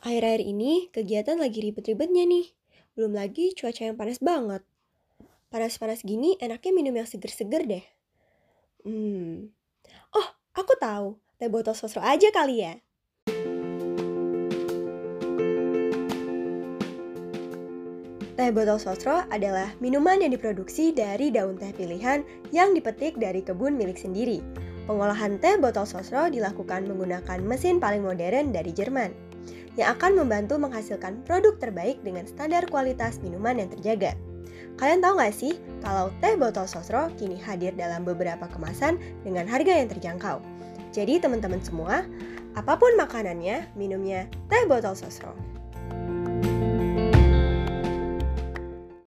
Akhir-akhir ini kegiatan lagi ribet-ribetnya nih. Belum lagi cuaca yang panas banget. Panas-panas gini enaknya minum yang seger-seger deh. Hmm. Oh, aku tahu. Teh botol sosro aja kali ya. Teh botol sosro adalah minuman yang diproduksi dari daun teh pilihan yang dipetik dari kebun milik sendiri. Pengolahan teh botol sosro dilakukan menggunakan mesin paling modern dari Jerman yang akan membantu menghasilkan produk terbaik dengan standar kualitas minuman yang terjaga. Kalian tahu nggak sih kalau teh botol sosro kini hadir dalam beberapa kemasan dengan harga yang terjangkau? Jadi teman-teman semua, apa pun makanannya, minumnya teh botol sosro.